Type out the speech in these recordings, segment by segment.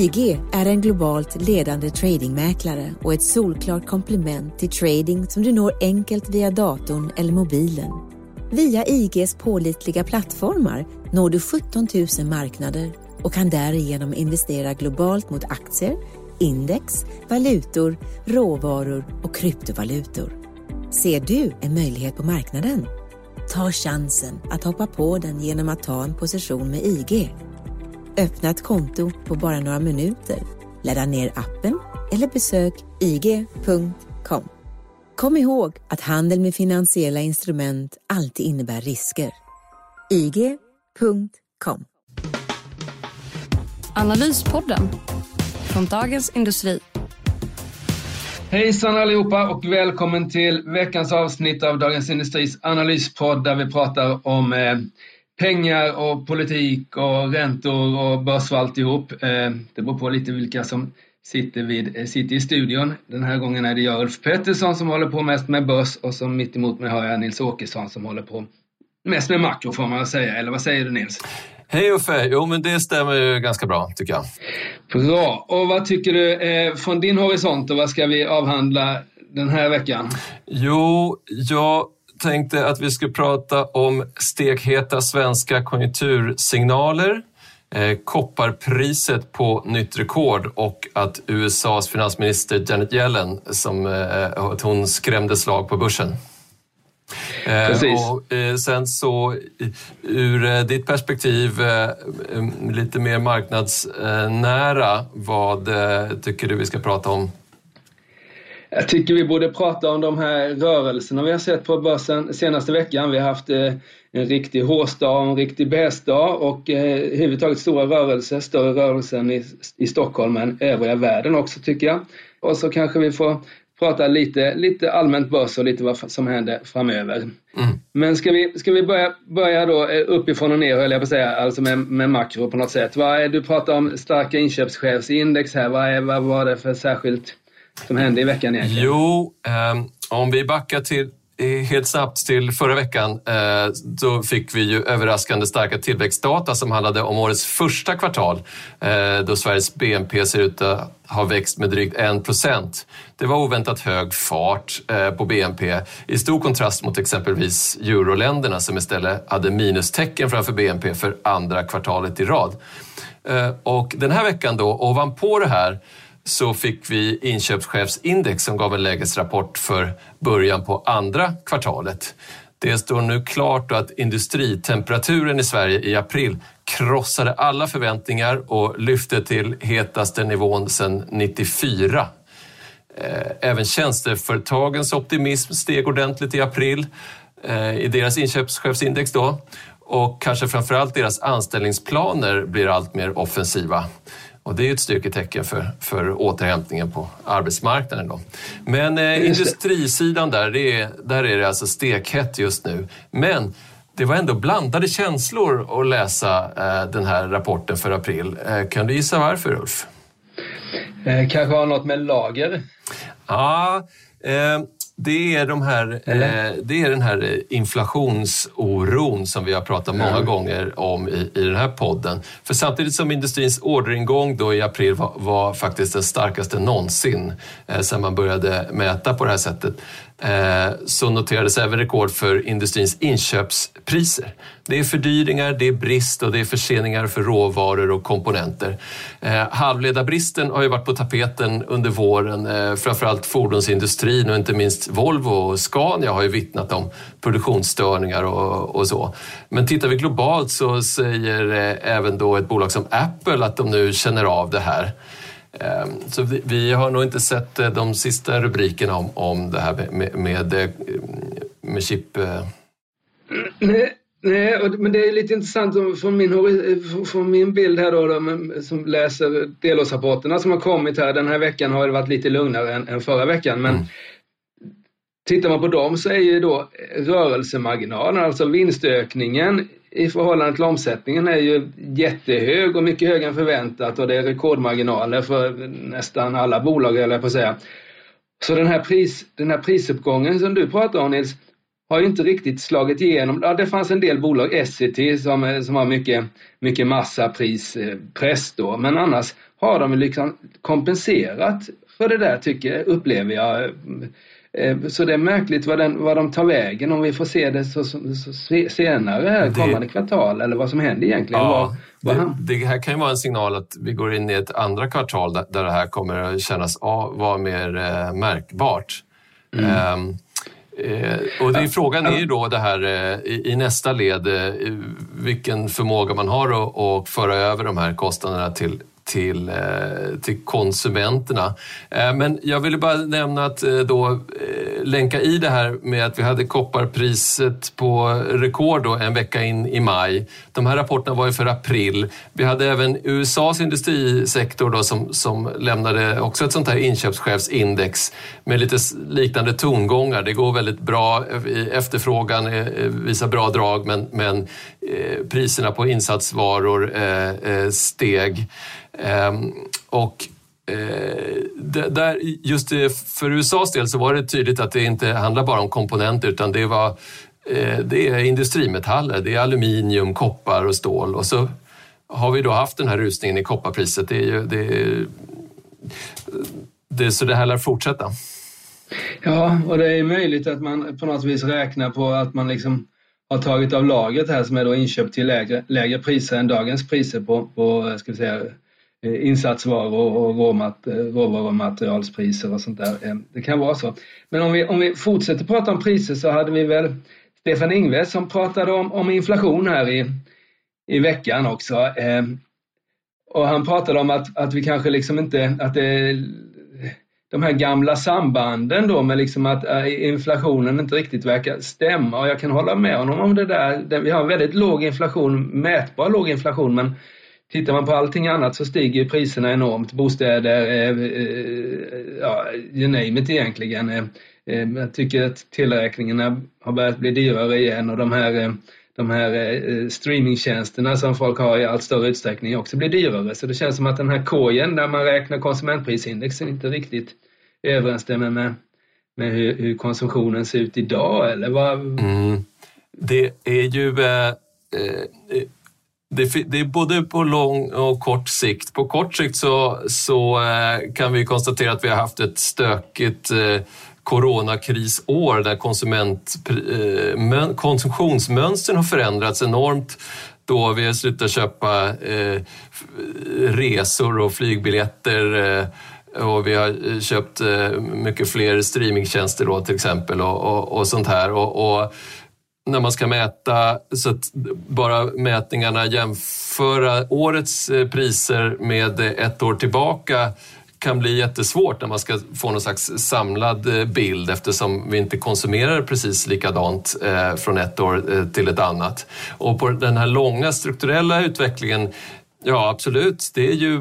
IG är en globalt ledande tradingmäklare och ett solklart komplement till trading som du når enkelt via datorn eller mobilen. Via IGs pålitliga plattformar når du 17 000 marknader och kan därigenom investera globalt mot aktier, index, valutor, råvaror och kryptovalutor. Ser du en möjlighet på marknaden? Ta chansen att hoppa på den genom att ta en position med IG. Öppna ett konto på bara några minuter. Ladda ner appen eller besök ig.com. Kom ihåg att handel med finansiella instrument alltid innebär risker. ig.com Analyspodden från Dagens Industri. Hejsan allihopa och välkommen till veckans avsnitt av Dagens Industris analyspodd där vi pratar om eh, pengar och politik och räntor och börs och alltihop. Eh, det beror på lite vilka som sitter, vid, eh, sitter i studion. Den här gången är det jag Ulf Pettersson som håller på mest med börs och som mitt emot mig har jag Nils Åkesson som håller på mest med makro får man säga. Eller vad säger du Nils? Hej Uffe! Jo, men det stämmer ju ganska bra tycker jag. Bra! Och vad tycker du eh, från din horisont och vad ska vi avhandla den här veckan? Jo, jag tänkte att vi skulle prata om stekheta svenska konjunktursignaler, eh, kopparpriset på nytt rekord och att USAs finansminister Janet Yellen som, eh, att hon skrämde slag på börsen. Eh, Precis. Och, sen så ur ditt perspektiv, eh, lite mer marknadsnära, vad tycker du vi ska prata om? Jag tycker vi borde prata om de här rörelserna vi har sett på börsen senaste veckan. Vi har haft eh, en riktig hårsdag och en riktig bäsdag och eh, överhuvudtaget stora rörelser, större rörelser än i, i Stockholm än övriga världen också tycker jag. Och så kanske vi får prata lite, lite allmänt börs och lite vad som händer framöver. Mm. Men ska vi, ska vi börja, börja då eh, uppifrån och ner höll jag på att säga, alltså med, med makro på något sätt. Vad är, du pratar om starka inköpschefsindex här, vad, är, vad var det för särskilt som hände i veckan egentligen? Jo, eh, om vi backar till helt snabbt till förra veckan eh, då fick vi ju överraskande starka tillväxtdata som handlade om årets första kvartal eh, då Sveriges BNP ser ut att ha växt med drygt 1 procent. Det var oväntat hög fart eh, på BNP i stor kontrast mot exempelvis euroländerna som istället hade minustecken framför BNP för andra kvartalet i rad. Och den här veckan då, ovanpå det här så fick vi inköpschefsindex som gav en lägesrapport för början på andra kvartalet. Det står nu klart att industritemperaturen i Sverige i april krossade alla förväntningar och lyfte till hetaste nivån sedan 94. Eh, även tjänsteföretagens optimism steg ordentligt i april eh, i deras inköpschefsindex då. Och kanske framförallt deras anställningsplaner blir allt mer offensiva. Och det är ett styrketecken för, för återhämtningen på arbetsmarknaden. Då. Men eh, industrisidan där, det är, där är det alltså stekhett just nu. Men det var ändå blandade känslor att läsa eh, den här rapporten för april. Eh, kan du gissa varför Ulf? Eh, kanske har något med lager? Ja, eh, det är, de här, eh, det är den här inflationsoron som vi har pratat många Mm. gånger om i, i den här podden. För samtidigt som industrins orderingång då i april var, var faktiskt den starkaste någonsin eh, sedan man började mäta på det här sättet eh, Eh, så noterades även rekord för industrins inköpspriser. Det är fördyringar, det är brist och det är förseningar för råvaror och komponenter. Eh, halvledarbristen har ju varit på tapeten under våren. Eh, framförallt fordonsindustrin och inte minst Volvo och Scania har ju vittnat om produktionsstörningar och, och så. Men tittar vi globalt så säger även då ett bolag som Apple att de nu känner av det här. Eh, Så vi, vi har nog inte sett eh, de sista rubrikerna om, om det här med, med, med, eh, chip... eh, Nej, Nej, men det är lite intressant från min, från min bild här då, då som läser delårsrapporterna som har kommit här. Den här veckan har det varit lite lugnare än, än förra veckan. Men mm. Tittar man på dem så är ju då rörelsemarginalen, alltså vinstökningen i förhållande till omsättningen är ju jättehög och mycket högre än förväntat och det är rekordmarginaler för nästan alla bolag, eller på att säga. Så den här, pris, den här prisuppgången som du pratar om Nils, har ju inte riktigt slagit igenom. Ja, det fanns en del bolag, Essity, som, som har mycket, mycket massaprispress då, men annars har de liksom kompenserat för det där, tycker, upplever jag. Eh, så det är märkligt vad, den, vad de tar vägen om vi får se det så, så, så senare här, kommande kvartal eller vad som händer egentligen. Ja, vad, vad det, det, här kan ju vara en signal att vi går in i ett andra kvartal där, där det här kommer att kännas vara mer eh, märkbart. Mm. Um, Eh, och det är, frågan är ju då det här eh, i, nästa led, vilken förmåga man har att föra över de här kostnaderna till, till, eh, till konsumenterna. Eh, men jag ville bara nämna att eh, då länka i det här med att vi hade kopparpriset på rekord då en vecka in i maj. De här rapporterna var ju för april. Vi hade även USAs industrisektor då som, som lämnade också ett sånt här inköpschefsindex med lite liknande tongångar. Det går väldigt bra, efterfrågan visar bra drag men, men Eh, priserna på insatsvaror eh, eh, steg. Ehm, och där, just för USAs del så var det tydligt att det inte handlar bara om komponenter utan det var det är industrimetaller, det är aluminium, koppar och stål och så har vi då haft den här rusningen i kopparpriset. Det är ju, det är, det, så det här lär fortsätta. Ja, och det är möjligt att man på något vis räknar på att man liksom har tagit av lagret här som är då inköpt till lägre, lägre priser än dagens priser på, på eh, ska vi säga, eh, insatsvaror och råmat, eh, råvarumaterialspriser och sånt där. Det kan vara så. Men om vi, om vi fortsätter prata om priser så hade vi väl Stefan Ingves som pratade om, om inflation här i, i veckan också. och han pratade om att, att vi kanske liksom inte, att det de här gamla sambanden då med liksom att eh, inflationen inte riktigt verkar stämma och jag kan hålla med honom om det där. Vi har en väldigt låg inflation, mätbar låg inflation, men Tittar man på allting annat så stiger priserna enormt. Bostäder, eh, eh, eh, ja, you name it egentligen. Eh, eh, jag tycker att tillräkningarna har börjat bli dyrare igen och de här, de här eh, eh, streamingtjänsterna som folk har i allt större utsträckning också blir dyrare. Så det känns som att den här korgen där man räknar konsumentprisindex inte riktigt överensstämmer med, med hur, hur konsumtionen ser ut idag. Eller vad? Mm. Det är ju eh, eh det, det, är både på lång och kort sikt. På kort sikt så, så eh, kan vi konstatera att vi har haft ett stökigt eh, coronakrisår där konsument, eh, konsumtionsmönstren har förändrats enormt då vi har slutat köpa eh, resor och flygbiljetter eh, och vi har eh, köpt eh, mycket fler streamingtjänster då till exempel och, och, och sånt här. och, och när man ska mäta, så att bara mätningarna jämföra årets eh, priser med ett år tillbaka kan bli jättesvårt när man ska få någon slags samlad eh, bild eftersom vi inte konsumerar precis likadant eh, från ett år eh, till ett annat. Och på den här långa strukturella utvecklingen, ja absolut, det är ju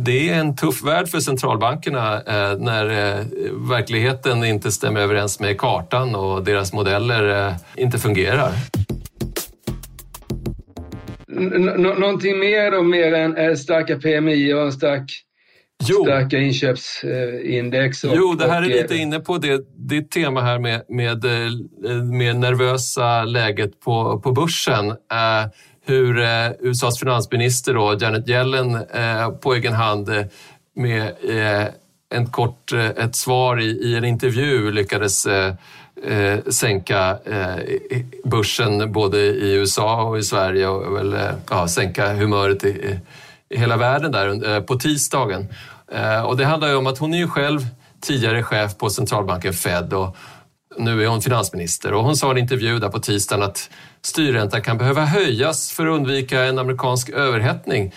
det är en tuff värld för centralbankerna när verkligheten inte stämmer överens med kartan och deras modeller inte fungerar. N någonting mer då, mer än starka PMI och en stark Jo. starka inköpsindex. Och, jo, det här är lite inne på det, ditt tema här med, med, med nervösa läget på, på börsen hur eh, USAs finansminister då, Janet Yellen eh, på egen hand eh, med en kort, ett svar i, i en intervju lyckades sänka börsen både i USA och i Sverige och väl, ja, sänka humöret i hela världen där eh, på tisdagen. Eh, och det handlar ju om att hon är ju själv tidigare chef på centralbanken Fed och nu är hon finansminister och hon sa i en intervju där på tisdagen att styrräntan kan behöva höjas för att undvika en amerikansk överhettning.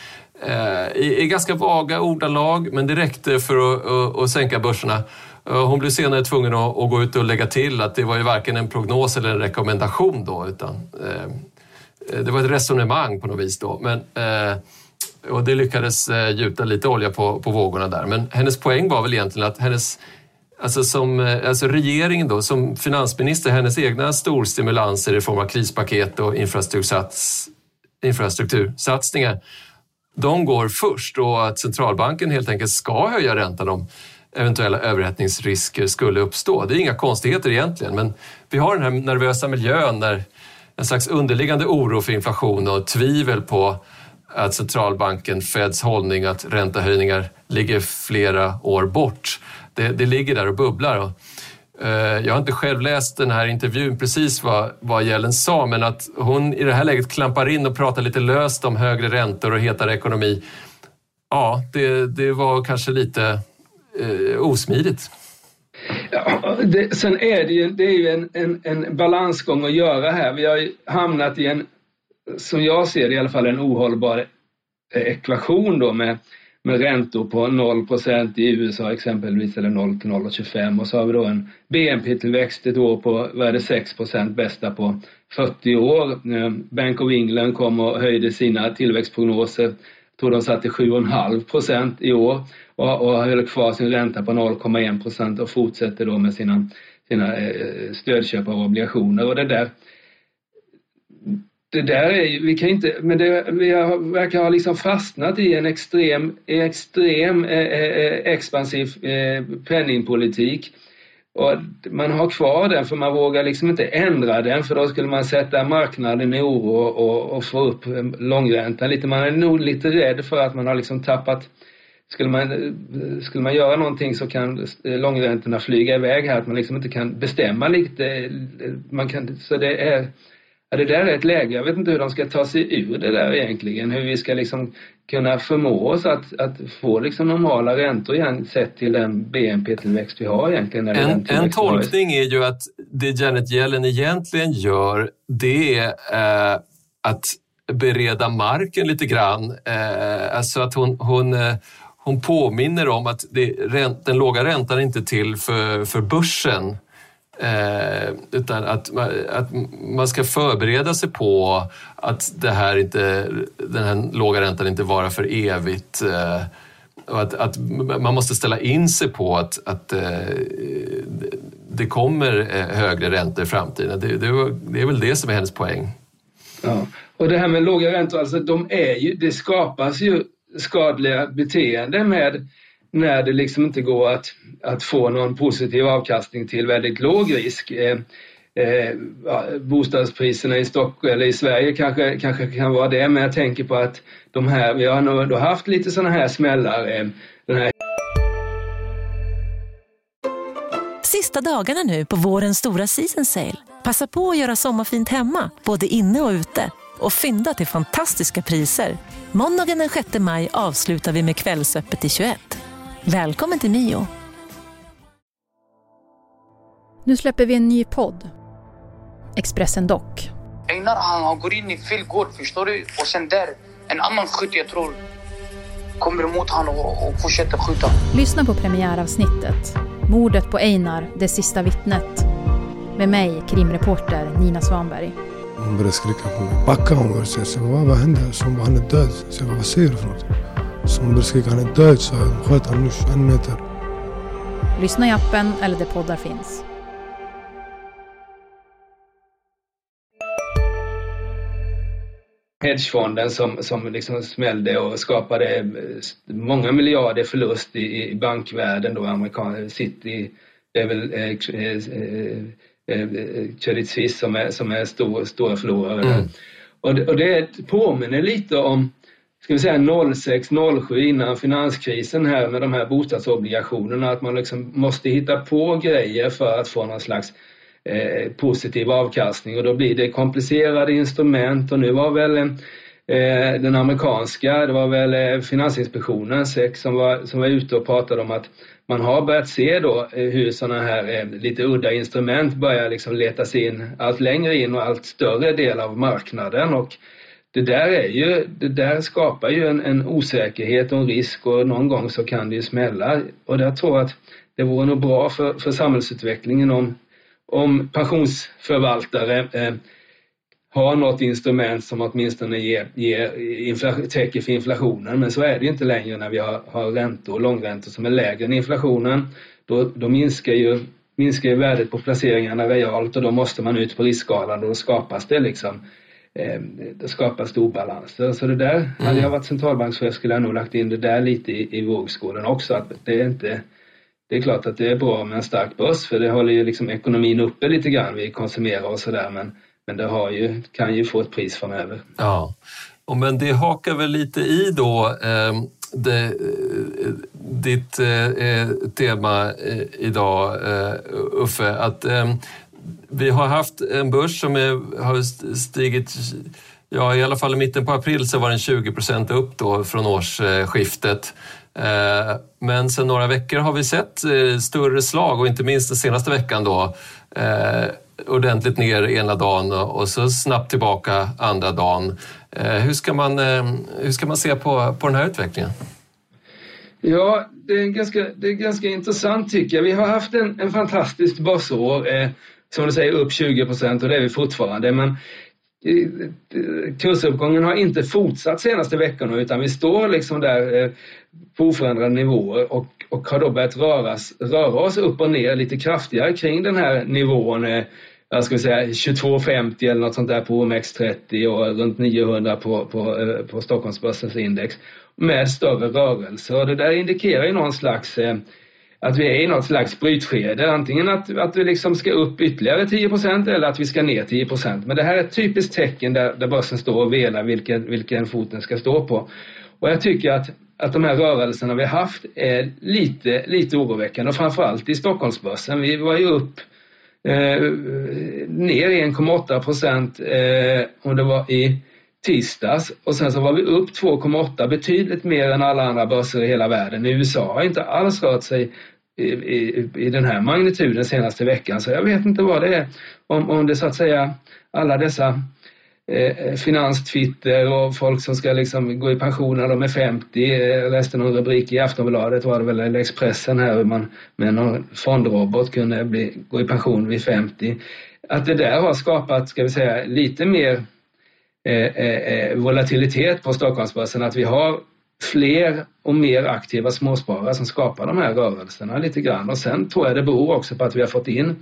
Eh, I, I ganska vaga ordalag, men det räckte för att, att, att sänka börserna. Hon blev senare tvungen att, att, gå ut och lägga till att det var ju varken en prognos eller en rekommendation då utan eh, det var ett resonemang på något vis då. Men, eh, och det lyckades eh, gjuta lite olja på, på vågorna där. Men hennes poäng var väl egentligen att hennes Alltså, som, eh, alltså regeringen då, som finansminister, hennes egna storstimulanser i form av krispaket och infrastruktursats, infrastruktursatsningar, de går först och att centralbanken helt enkelt ska höja räntan om eventuella överhettningsrisker skulle uppstå. Det är inga konstigheter egentligen, men vi har den här nervösa miljön där en slags underliggande oro för inflation och tvivel på att centralbanken, Feds hållning att räntehöjningar ligger flera år bort. Det, det ligger där och bubblar. Eh, jag har inte själv läst den här intervjun precis vad, vad Yellen sa, men att hon i det här läget klampar in och pratar lite löst om högre räntor och hetare ekonomi. Ja, det, det var kanske lite eh, osmidigt. Ja, det, sen är det ju, det är ju en, en, en balansgång att göra här. Vi har hamnat i en, som jag ser det i alla fall, en ohållbar eh, ekvation då med, med räntor på 0% i USA exempelvis eller 0 till 0,25 och så har vi då en BNP-tillväxt ett år på, vad är det, 6% bästa på 40 år. Eh, Bank of England kom och höjde sina tillväxtprognoser, tror de satte 7,5 procent i år och, och höll kvar sin ränta på 0,1 procent och fortsätter då med sina, sina eh, stödköp av obligationer. Och det där, det där är ju, vi kan inte, men det, vi har, verkar ha liksom fastnat i en extrem, extrem eh, eh, eh, expansiv eh, penningpolitik. Och man har kvar den för man vågar liksom inte ändra den för då skulle man sätta marknaden i oro och, och få upp eh, långräntan lite. Man är nog lite rädd för att man har liksom tappat skulle man, eh, skulle man göra någonting så kan långräntorna flyga iväg här, att man liksom inte kan bestämma lite. Man kan, så det är, ja, det där är ett läge, jag vet inte hur de ska ta sig ur det där egentligen, hur vi ska liksom kunna förmå oss att, att få liksom normala räntor igen sett till den BNP-tillväxt vi har egentligen. En, en tolkning är ju att det Janet Yellen egentligen gör, det är eh, att bereda marken lite grann. Eh, alltså att hon, hon eh, hon påminner om att det, den låga räntan är inte till för, för börsen eh, utan att, att man ska förbereda sig på att det här inte, den här låga räntan inte varar för evigt. Eh, och att, att, man måste ställa in sig på att, att eh, det kommer eh, högre räntor i framtiden. Det, det, det är väl det som är hennes poäng. Ja. Och det här med låga räntor, alltså de är ju, det skapas ju skadliga beteenden med när det liksom inte går att, att få någon positiv avkastning till väldigt låg risk. Eh, eh, bostadspriserna i Stockholm eller i Sverige kanske, kanske kan vara det, men jag tänker på att de här, vi har nog haft lite sådana här smällar. Eh, den här Sista dagarna nu på vårens stora season sale. Passa på att göra sommarfint hemma, både inne och ute och fynda till fantastiska priser. Måndagen den 6 maj avslutar vi med Kvällsöppet i 21. Välkommen till Mio. Nu släpper vi en ny podd. Expressen Dock. Einar han går in i fel gård, förstår du? Och sen där, en annan skytt jag tror kommer emot honom och, och fortsätter skjuta. Lyssna på premiäravsnittet. Mordet på Einar, det sista vittnet. Med mig, krimreporter Nina Svanberg. Hon började skrika på mig. Backa hon började säga. Vad, vad hände? Så hon bara, han är död. Så jag bara, vad säger du för något? Skrika, han är död. Så sköt honom nu 21 meter. Lyssna i appen eller där poddar finns. hedgefonden som, som liksom smällde och skapade många miljarder förlust i, i bankvärlden då, amerikan, City, det är väl eh, eh, Eh, Credit Suisse som är, som är stor, stora förlorare. Mm. Och, det, och det påminner lite om ska vi säga 06-07 innan finanskrisen här med de här bostadsobligationerna, att man liksom måste hitta på grejer för att få någon slags eh, positiv avkastning. Och då blir det komplicerade instrument. Och nu var väl eh, den amerikanska, det var väl eh, Finansinspektionen, SEC, som var, som var ute och pratade om att man har börjat se då eh, hur sådana här eh, lite udda instrument börjar liksom leta sig in allt längre in och allt större del av marknaden. Och det där, är ju, det där skapar ju en, en, osäkerhet och en risk och någon gång så kan det ju smälla. Och jag tror att det vore nog bra för, för samhällsutvecklingen om, om pensionsförvaltare eh, har något instrument som åtminstone ger, ger infla, täcker för inflationen. Men så är det inte längre när vi har, har räntor, långräntor som är lägre än inflationen. Då, då minskar, ju, minskar ju värdet på placeringarna realt och då måste man ut på riskskalan och då skapas det liksom det skapas det obalanser. Så det där, mm. hade jag varit centralbankschef skulle jag nog lagt in det där lite i, i vågskålen också. Att det är inte det är klart att det är bra med en stark börs för det håller ju liksom ekonomin uppe lite grann. Vi konsumerar och sådär men men det har ju, kan ju få ett pris framöver. Ja, men det hakar väl lite i då eh, det, eh, ditt eh, eh, tema eh, idag eh, Uffe, att ehm, vi har haft en börs som är, har stigit Ja, i alla fall i mitten på april så var den 20 procent upp då från årsskiftet. Eh, men sen några veckor har vi sett eh, större slag och inte minst den senaste veckan då eh, ordentligt ner ena dagen och så snabbt tillbaka andra dagen. Hur ska man, hur ska man se på, på den här utvecklingen? Ja, det är, ganska, det är ganska intressant tycker jag. Vi har haft en, en fantastiskt basår som du säger upp 20 procent och det är vi fortfarande. Men eh, kursuppgången har inte fortsatt senaste veckorna utan vi står liksom där eh, på oförändrade nivåer och, och har då börjat röras, röra oss upp och ner lite kraftigare kring den här nivån eh, jag ska säga 22,50 eller något sånt där på OMX30 och runt 900 på, på, på Stockholmsbörsens index med större rörelser. Och det där indikerar ju någon slags eh, att vi är i något slags brytskede. Antingen att, att vi liksom ska upp ytterligare 10% eller att vi ska ner 10% Men det här är ett typiskt tecken där, där börsen står och velar vilken, vilken fot den ska stå på. Och jag tycker att, att de här rörelserna vi har haft är lite, lite oroväckande och framförallt i Stockholmsbörsen. Vi var ju upp eh, ner 1,8 procent eh, om det var i tisdags och sen så var vi upp 2,8 betydligt mer än alla andra börser i hela världen. I USA har inte alls rört sig i, i, i den här magnituden senaste veckan så jag vet inte vad det är om, om det så att säga alla dessa eh, finanstwitter och folk som ska liksom gå i pension när de är 50. Jag läste någon rubrik i Aftonbladet, var det väl, eller Expressen här, hur man med någon fondrobot kunde bli, gå i pension vid 50. Att det där har skapat, ska vi säga, lite mer eh, eh, eh volatilitet på Stockholmsbörsen, att vi har fler och mer aktiva småsparare som skapar de här rörelserna lite grann. Och sen tror jag det beror också på att vi har fått in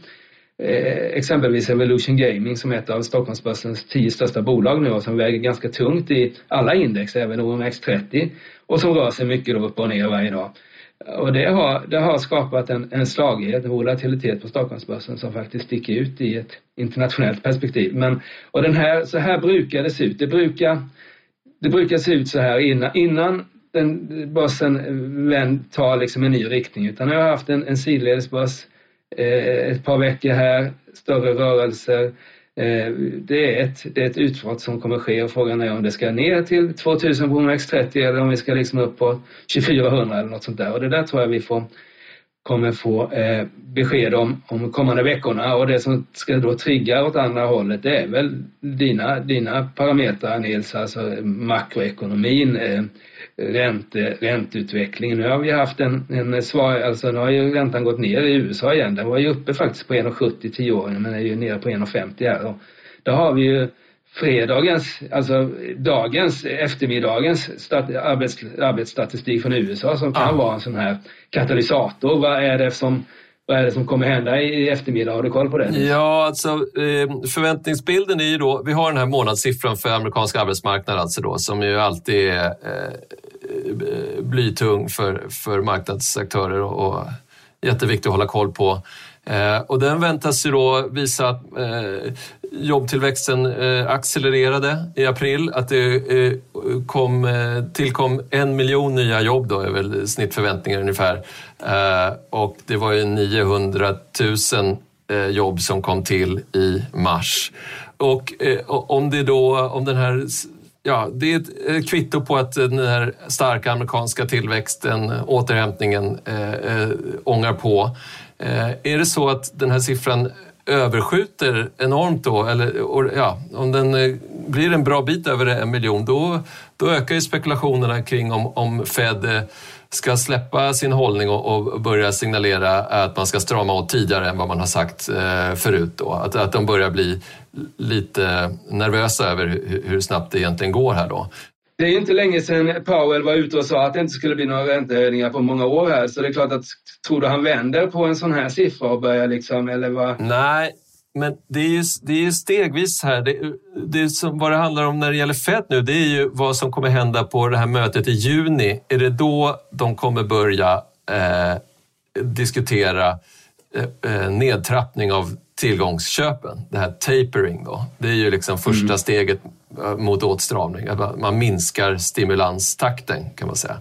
Eh, exempelvis Evolution Gaming som är ett av Stockholmsbörsens tio största bolag nu och som väger ganska tungt i alla index, även OMX30 och som rör sig mycket upp och ner varje dag. Och det har, det har skapat en, en slagighet, en volatilitet på Stockholmsbörsen som faktiskt sticker ut i ett internationellt perspektiv. Men, och den här, så här brukar det se ut. Det brukar, det brukar se ut så här innan, innan den börsen eh, tar liksom en ny riktning. Utan jag har haft en, en sidledesbörs Eh, ett par veckor här, större rörelser. Eh, det är, ett, det är ett utbrott som kommer ske och frågan är om det ska ner till 2000 på OMX30 eller om vi ska liksom upp på 2400 eller något sånt där. Och det där tror jag vi får, kommer få eh, besked om de kommande veckorna och det som ska då trigga åt andra hållet det är väl dina, dina parametrar Nils, alltså makroekonomin, eh, ränte, ränteutvecklingen. Nu har vi haft en, en svar, alltså nu har ju räntan gått ner i USA igen. Den var ju uppe faktiskt på 1,70 10 år men är ju nere på 1,50 här. Och då har vi ju fredagens, alltså dagens, eftermiddagens stat, arbets, arbetsstatistik från USA som kan ja. vara en sån här katalysator. Vad är det som vad är det som kommer hända i eftermiddag? Har du koll på det? Ja, alltså eh, förväntningsbilden är ju då, vi har den här månadssiffran för amerikansk arbetsmarknad alltså då, som ju alltid är eh, blytung för, för marknadsaktörer och jätteviktig att hålla koll på. Eh, och den väntas ju då visa att eh, jobbtillväxten eh, accelererade i april, att det eh, kom, eh, tillkom en miljon nya jobb då, är väl snittförväntningar ungefär. Och det var ju 900 000 jobb som kom till i mars. Och om det då, om den här Ja, det är ett kvitto på att den här starka amerikanska tillväxten, återhämtningen, äh, äh, ångar på. Är det så att den här siffran överskjuter enormt då, eller ja, om den eh, blir en bra bit över en miljon, då, då ökar ju spekulationerna kring om, om Fed eh, ska släppa sin hållning och, och, börja signalera att man ska strama åt tidigare än vad man har sagt eh, förut. Då. Att, att de börjar bli lite nervösa över hur, hur snabbt det egentligen går här då. Det är inte länge sedan Powell var ute och sa att det inte skulle bli några räntehöjningar på många år här. Så det är klart att, tror du han vänder på en sån här siffra och börjar liksom, eller vad? Nej, men det är ju, det är ju stegvis här. Det, det som vad det handlar om när det gäller Fed nu, det är ju vad som kommer hända på det här mötet i juni. Är det då de kommer börja eh, diskutera eh, eh nedtrappning av tillgångsköpen? Det här tapering då. Det är ju liksom första mm. steget Eh, mot åtstramning. att Man minskar stimulanstakten kan man säga.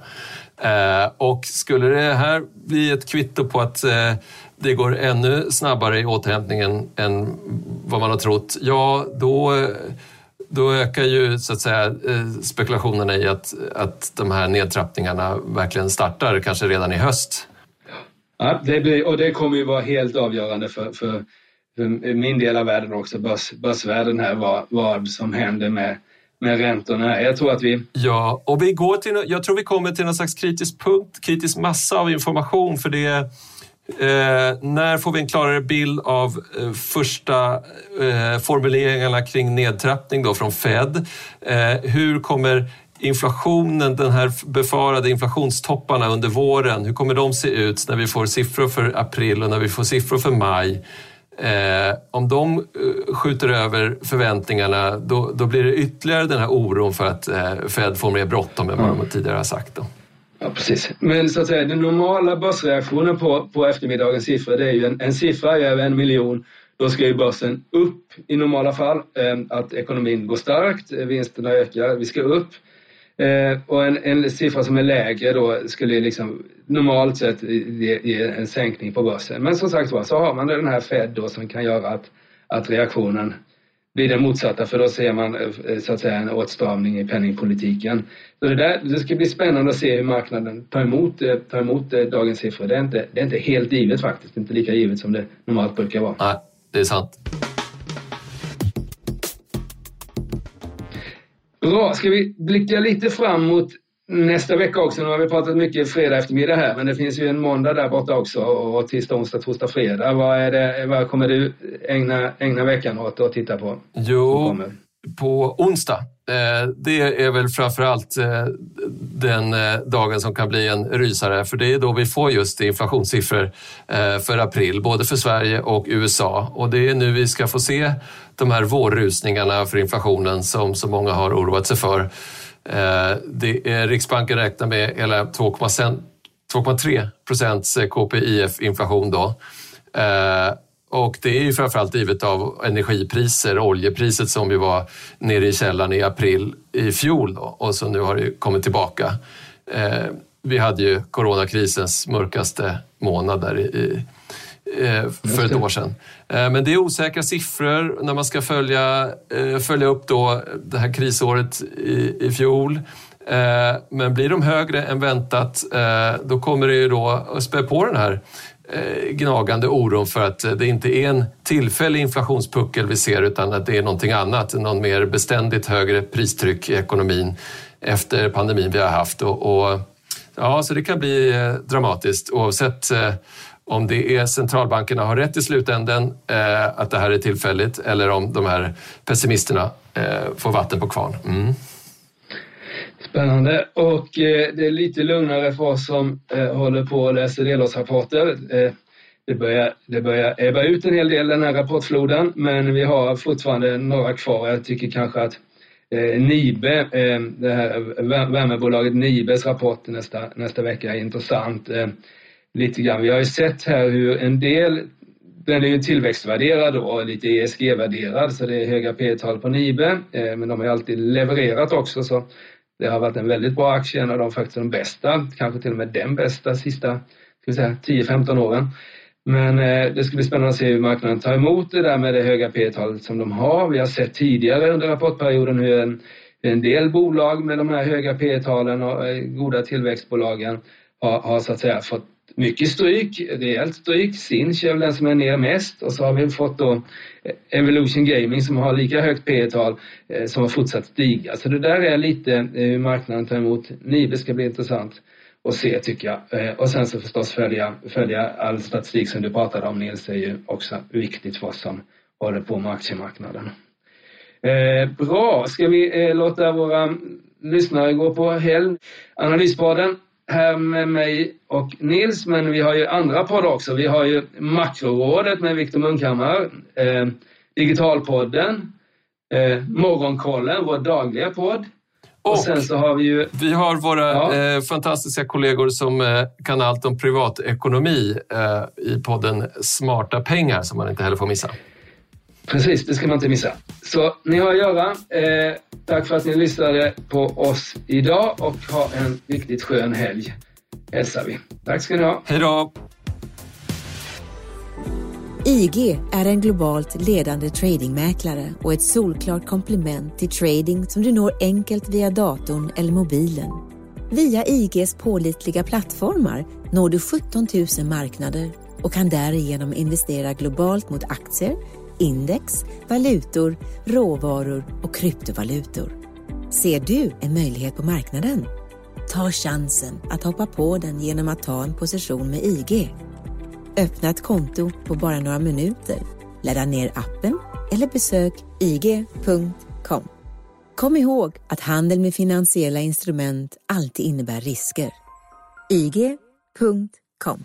Eh, och skulle det här bli ett kvitto på att eh, det går ännu snabbare i återhämtningen än vad man har trott, ja då, då ökar ju så att säga spekulationerna i att, att de här nedtrappningarna verkligen startar kanske redan i höst. Ja, det blir, och det kommer ju vara helt avgörande för, för, för min del av världen också, börs, börsvärlden här, vad, vad som händer med med räntorna. Jag tror att vi... Ja, och vi går till, jag tror vi kommer till någon slags kritisk punkt, kritisk massa av information för det Eh, när får vi en klarare bild av eh, första eh, formuleringarna kring nedtrappning då från Fed? Eh, hur kommer inflationen, den här befarade inflationstopparna under våren, hur kommer de se ut när vi får siffror för april och när vi får siffror för maj? Eh, om de eh, skjuter över förväntningarna då, då, blir det ytterligare den här oron för att eh, Fed får mer bråttom än vad de tidigare har sagt. Då. Ja, precis. Men så att säga, den normala börsreaktionen på, på eftermiddagens siffror, det är ju en, en siffra över en miljon. Då ska ju börsen upp i normala fall. Eh, att ekonomin går starkt, vinsterna ökar, vi ska upp. Eh, och en, en, siffra som är lägre då skulle liksom normalt sett ge, ge, en sänkning på börsen. Men som sagt var så har man den här Fed då som kan göra att, att reaktionen blir den motsatta för då ser man eh, eh, så att säga en åtstramning i penningpolitiken. Så det, där, det ska bli spännande att se hur marknaden tar emot, eh, tar emot dagens siffror. Det är, inte, det är inte helt givet faktiskt, inte lika givet som det normalt brukar vara. Nej, det är sant. Bra, ska vi blicka lite fram mot nästa vecka också. Nu har vi pratat mycket fredag eftermiddag här, men det finns ju en måndag där borta också och tisdag, onsdag, torsdag, fredag. Vad, är det, vad kommer du ägna, ägna veckan åt att titta på? Jo, på onsdag. Eh, det är väl framförallt eh, den eh, dagen som kan bli en rysare för det är då vi får just inflationssiffror för april, både för Sverige och USA. Och det är nu vi ska få se de här vårrusningarna för inflationen som så många har oroat sig för. Det är, Riksbanken räknar med hela 2,3 procents KPIF-inflation då. Och det är ju framförallt givet av energipriser, oljepriset som ju var nere i källan i april i fjol då, och så nu har det kommit tillbaka. Eh, vi hade ju coronakrisens mörkaste månad där i, Eh, för ett år sedan. Eh, men det är osäkra siffror när man ska följa, eh, följa upp då det här krisåret i, i fjol. Men blir de högre än väntat, då kommer det ju då att spä på den här Eh, gnagande oron för att eh, det inte är en tillfällig inflationspuckel vi ser utan att det är någonting annat, någon mer beständigt högre pristryck i ekonomin efter pandemin vi har haft. Och, och ja, så det kan bli eh, dramatiskt oavsett om det är centralbankerna har rätt i slutänden, att det här är tillfälligt, eller om de här pessimisterna får vatten på kvarn. Mm. Spännande. Och eh, det är lite lugnare för oss som eh, håller på och läser delårsrapporter. Eh, det, börjar, det börjar ebba ut en hel del den här rapportfloden, men vi har fortfarande några kvar. Jag tycker kanske att eh, Nibe, eh, det här värmebolaget Nibes rapport nästa, nästa vecka är intressant eh, lite grann. Vi har ju sett här hur en del, den är ju tillväxtvärderad och lite ESG-värderad så det är höga P-tal på Nibe, eh, men de har ju alltid levererat också så det har varit en väldigt bra aktie, en av de faktiskt de bästa, kanske till och med den bästa sista 10-15 åren. Men eh, det ska bli spännande att se hur marknaden tar emot det där med det höga P-talet som de har. Vi har sett tidigare under rapportperioden hur en, en del bolag med de här höga P-talen och eh, goda tillväxtbolagen har, har så att säga fått mycket stryk, rejält stryk. Sinch är väl den som är ner mest och så har vi fått då eh, Evolution Gaming som har lika högt P tal eh, som har fortsatt stiga. Så det där är lite eh, hur marknaden tar emot. Nibe ska bli intressant att se tycker jag. Och sen så förstås följa, följa all statistik som du pratade om Nils är ju också viktigt för oss som håller på med aktiemarknaden. bra, ska vi låta våra lyssnare gå på helg? Analyspodden här med mig och Nils, men vi har ju andra poddar också. Vi har ju Makrorådet med Viktor Munkhammar, eh, Digitalpodden, eh, Morgonkollen, vår dagliga podd. Och, och, sen så har vi ju... Vi har våra ja. eh, fantastiska kollegor som eh, kan allt om privatekonomi eh, i podden Smarta pengar som man inte heller får missa. Precis, det ska man inte missa. Så ni har att göra. Eh, tack för att ni lyssnade på oss idag och ha en riktigt skön helg. Hälsar vi. Tack ska ni ha. Hej då! IG är en globalt ledande tradingmäklare och ett solklart komplement till trading som du når enkelt via datorn eller mobilen. Via IGs pålitliga plattformar når du 17 000 marknader och kan därigenom investera globalt mot aktier, index, valutor, råvaror och kryptovalutor. Ser du en möjlighet på marknaden? Ta chansen att hoppa på den genom att ta en position med IG. Öppna ett konto på bara några minuter. Ladda ner appen eller besök ig.com. Kom ihåg att handel med finansiella instrument alltid innebär risker. IG.com